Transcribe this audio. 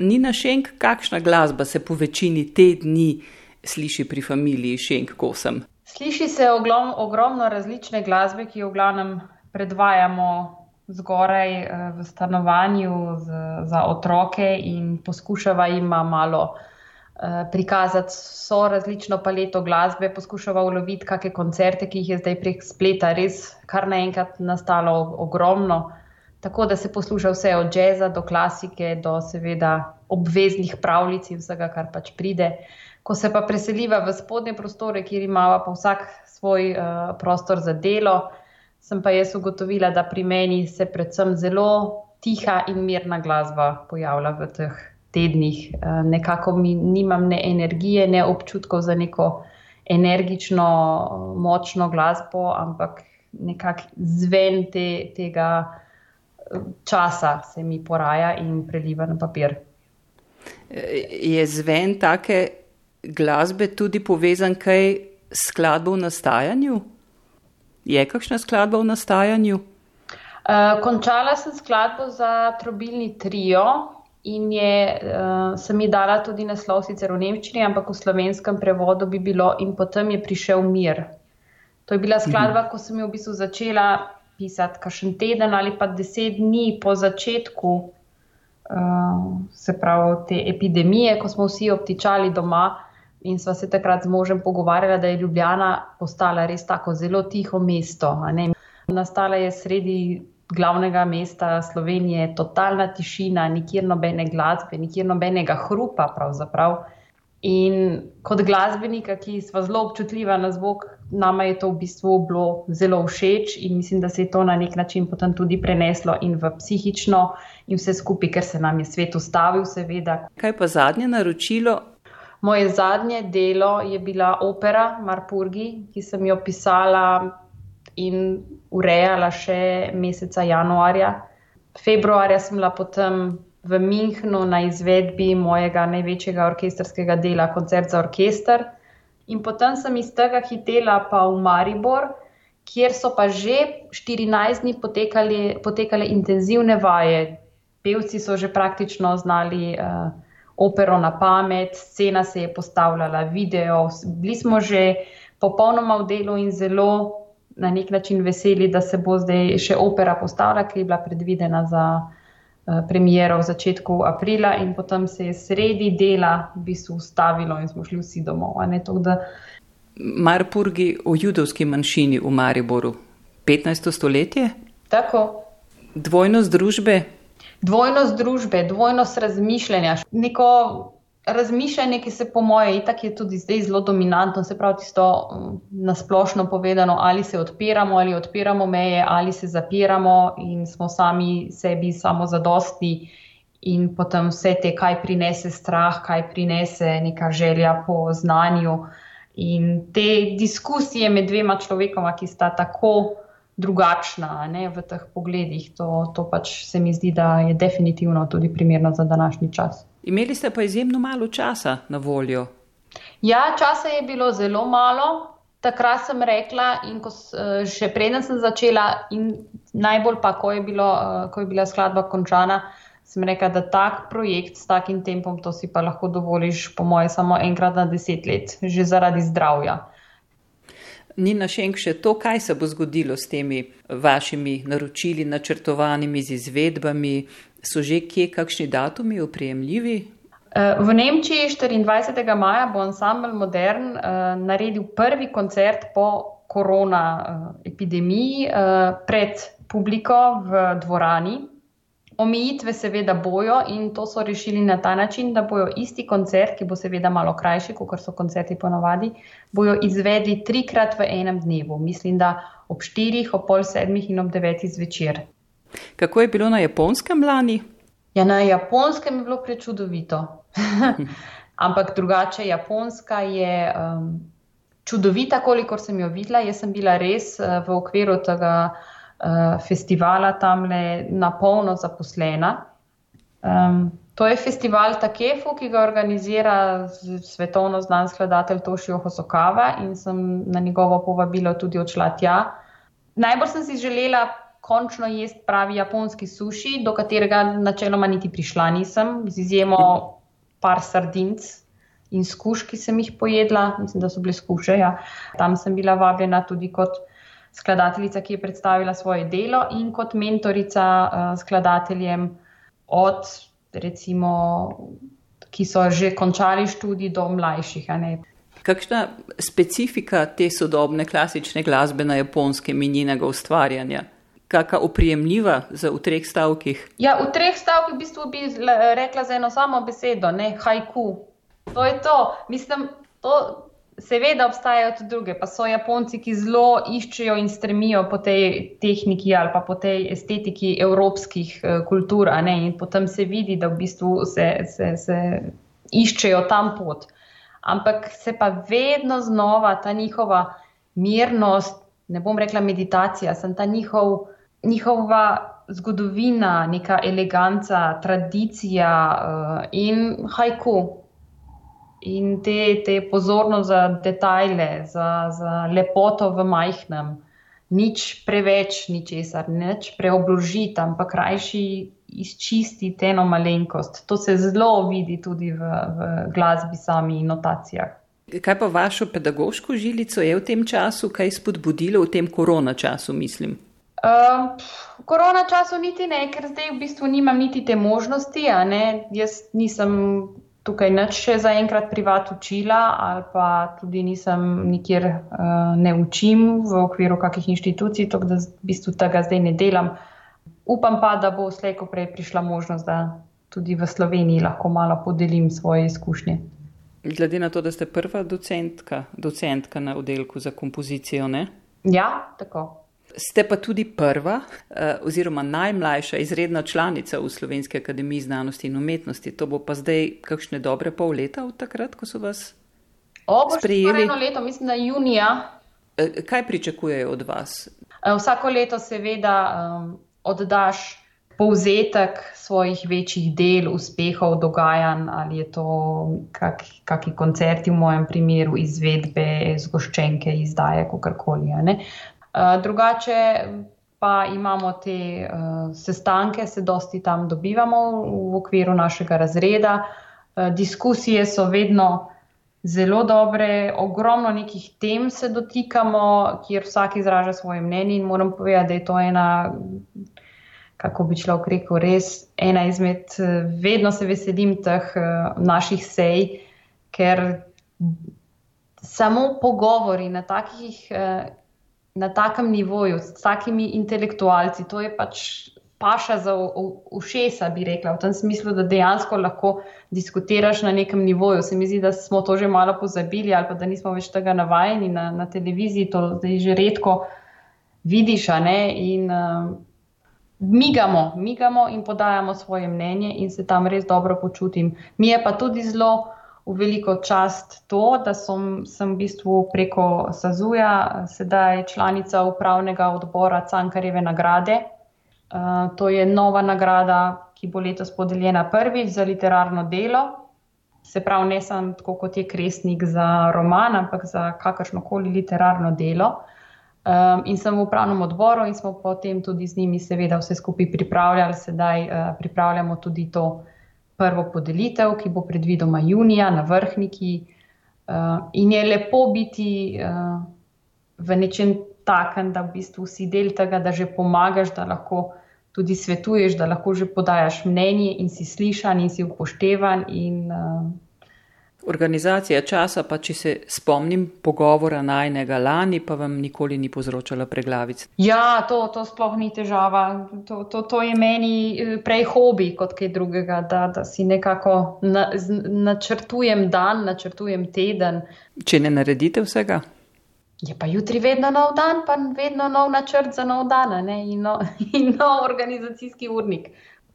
Nina Šenk, kakšna glasba se po večini te dni sliši pri familiji Šenk Kosem? Sliši se oglom, ogromno različne glasbe, ki jo v glavnem predvajamo zgoraj eh, v stanovanju z, za otroke in poskušava jima malo eh, prikazati so različno paleto glasbe, poskušava uloviti kakšne koncerte, ki jih je zdaj prek spleta res kar naenkrat nastalo ogromno tako da se posluša vse od jazza do klasike, do seveda obveznih pravljic in vsega, kar pač pride. Ko se pa preseliva v spodnje prostore, kjer imamo pa vsak svoj uh, prostor za delo, sem pa jaz ugotovila, da pri meni se predvsem zelo tiha in mirna glasba pojavlja v teh tednih. Uh, nekako mi nimam ne energije, ne občutkov za neko energično, močno glasbo, ampak nekak zven te, tega časa se mi poraja in preliva na papir. Je zven take glasbe tudi povezan kaj s skladbo v nastajanju? Je kakšna skladba v nastajanju? Uh, končala sem skladbo za trobilni trio in je, uh, sem ji dala tudi naslov sicer v nemščini, ampak v slovenskem prevodu bi bilo in potem je prišel mir. To je bila skladba, mhm. ko sem jo v bistvu začela pisati, kakšen teden ali pa deset dni po začetku, uh, se pravi, te epidemije, ko smo vsi obtičali doma in sva se takrat z možem pogovarjala, da je Ljubljana postala res tako zelo tiho mesto. Nastala je sredi glavnega mesta Slovenije, totalna tišina, nikjer nobene glasbe, nikjer nobenega hrupa pravzaprav. In kot glasbenika, ki smo zelo občutljiva na zvok, nama je to v bistvu bilo zelo všeč in mislim, da se je to na nek način potem tudi preneslo in v psihično in vse skupaj, ker se nam je svet ustavil, seveda. Kaj pa zadnje naročilo? Moje zadnje delo je bila opera Marpurgi, ki sem jo pisala in urejala še meseca januarja. Februarja sem bila potem v Münchnu na izvedbi mojega največjega orkestrskega dela, koncert za orkester. In potem sem iz tega hitela pa v Maribor, kjer so pa že 14 dni potekali, potekale intenzivne vaje. Pevci so že praktično znali uh, opero na pamet, scena se je postavljala, video, bili smo že popolnoma v delu in zelo na nek način veseli, da se bo zdaj še opera postavila, ki je bila predvidena za. Eh, premiero v začetku aprila, in potem se je sredi dela v bistvu ustavilo in smo šli vsi domov. Marpurgi o judovski manjšini v Mariboru, 15. stoletje? Tako. Dvojnost družbe? Dvojnost družbe, dvojnost razmišljanja. Neko razmišljanje, ki se po moje itak je tudi zdaj zelo dominantno, se pravi tisto mm, nasplošno povedano, ali se odpiramo, ali odpiramo meje, ali se zapiramo in smo sami sebi samo zadosti in potem vse te, kaj prinese strah, kaj prinese neka želja po znanju in te diskusije med dvema človekoma, ki sta tako drugačna ne, v teh pogledih, to, to pač se mi zdi, da je definitivno tudi primerno za današnji čas. Imeli ste pa izjemno malo časa na voljo. Ja, časa je bilo zelo malo. Takrat sem rekla, in ko, eh, še preden sem začela, in najbolj pa, ko je, bilo, eh, ko je bila skladba končana, sem rekla, da tak projekt s takim tempom, to si pa lahko dovoliš, po moje, samo enkrat na deset let, že zaradi zdravja. Ni na še enkrat še to, kaj se bo zgodilo s temi vašimi naročili, načrtovanimi z izvedbami, So že kje kakšni datumi oprijemljivi? Eh, v Nemčiji 24. maja bo ansambl Modern uh, naredil prvi koncert po korona uh, epidemiji pred publiko v dvorani. Omejitve seveda bojo in to so rešili na ta način, da bojo isti koncert, ki bo seveda malo krajši, kot so koncerti ponovadi, bojo izvedli trikrat v enem dnevu. Mislim, da ob štirih, ob pol sedmih in ob devetih zvečer. Kako je bilo na japonskem lani? Ja, na japonskem je bilo prečudovito. Ampak drugače, japonska je um, čudovita, kolikor sem jo videla. Jaz sem bila res uh, v okviru tega uh, festivala tam le na polno zaposlena. Um, to je festival Takefu, ki ga organizira svetovno znan skladatelj Tošijo Hosokava in sem na njegovo povabilo tudi odšla tja. Najbolj sem si želela končno jesti pravi japonski suši, do katerega načeloma niti prišla nisem, z izjemo par sardinc in skuš, ki sem jih pojedla, mislim, da so bile skuše. Ja. Tam sem bila vabljena tudi kot skladateljica, ki je predstavila svoje delo in kot mentorica uh, skladateljem od recimo, ki so že končali študij do mlajših. Kakšna specifika te sodobne klasične glasbe na japonskem in njenega ustvarjanja? Kakšna oprijemljiva za v treh stavkih? Ja, v treh stavkih v bistvu bi rekla za eno samo besedo, ne haiku. To je to. Mislim, to seveda obstajajo tudi druge, pa so Japonci, ki zelo iščejo in stremijo po tej tehniki ali pa po tej estetiki evropskih uh, kultur, in potem se vidi, da v bistvu se, se, se iščejo tam pot ampak se pa vedno znova ta njihova mirnost, ne bom rekla meditacija, sem ta njihov, njihova zgodovina, neka eleganca, tradicija uh, in hajku. In te, te pozornost za detajle, za, za lepoto v majhnem, nič preveč, ničesar, nič preobložiti, ampak krajši izčistiti eno malenkost. To se zelo vidi tudi v, v glasbi sami in notacijah. Kaj pa vašo pedagoško žilico je v tem času, kaj spodbudilo v tem korona času, mislim? Uh, v korona času niti ne, ker zdaj v bistvu nimam niti te možnosti. Jaz nisem tukaj nič še zaenkrat privat učila ali pa tudi nisem nikjer uh, ne učim v okviru kakih inštitucij, tako da v bistvu tega zdaj ne delam. Upam pa, da bo slejko prej prišla možnost, da tudi v Sloveniji lahko malo podelim svoje izkušnje. Glede na to, da ste prva docentka, docentka na oddelku za kompozicijo, ne? Ja, tako. Ste pa tudi prva eh, oziroma najmlajša izredna članica v Slovenski akademiji znanosti in umetnosti. To bo pa zdaj kakšne dobre pol leta od takrat, ko so vas o, sprejeli. Eno leto, mislim, da junija. Eh, kaj pričakujejo od vas? Eh, vsako leto seveda um, oddaš povzetek svojih večjih del, uspehov, dogajanj, ali je to kak, kakšni koncerti, v mojem primeru, izvedbe, zgoščenke, izdaje, kakorkoli. Drugače pa imamo te uh, sestanke, se dosti tam dobivamo v okviru našega razreda. Uh, diskusije so vedno zelo dobre, ogromno nekih tem se dotikamo, kjer vsak izraža svoje mnenje in moram povedati, da je to ena kako bi človek rekel, res ena izmed, eh, vedno se veselim teh naših sej, ker samo pogovori na, takih, na takem nivoju, s takimi intelektualci, to je pač paša za ušesa, bi rekla, v tem smislu, da dejansko lahko diskutiraš na nekem nivoju. Se mi zdi, da smo to že malo pozabili ali pa da nismo več tega navajeni na, na televiziji, to zdaj že redko vidiš. In, uh, migamo, migamo in podajamo svoje mnenje, in se tam res dobro počutim. Mi je pa tudi zelo v veliko čast to, da som, sem v bistvu preko Sazuja sedaj članica upravnega odbora Cankareve nagrade. Uh, to je nova nagrada, ki bo letos podeljena prvič za literarno delo. Se pravi, ne samo tako kot je kresnik za roman, ampak za kakršno koli literarno delo. Uh, Um, in sem v upravnem odboru in smo potem tudi z njimi, seveda, vse skupaj pripravljali. Sedaj uh, pripravljamo tudi to prvo podelitev, ki bo predvidoma junija na vrhniki. Uh, in je lepo biti uh, v nečem takem, da v bistvu si del tega, da že pomagaš, da lahko tudi svetuješ, da lahko že podajaš mnenje in si slišan in si upoštevan. In, uh, Organizacija časa, pa če se spomnim pogovora najnega lani, pa vam nikoli ni povzročala preglavic. Ja, to, to sploh ni težava. To, to, to je meni eh, prej hobi kot kaj drugega, da, da si nekako na, načrtujem dan, načrtujem teden. Če ne naredite vsega? Je pa jutri vedno nov dan, pa vedno nov načrt za nov dan in, no, in nov organizacijski urnik.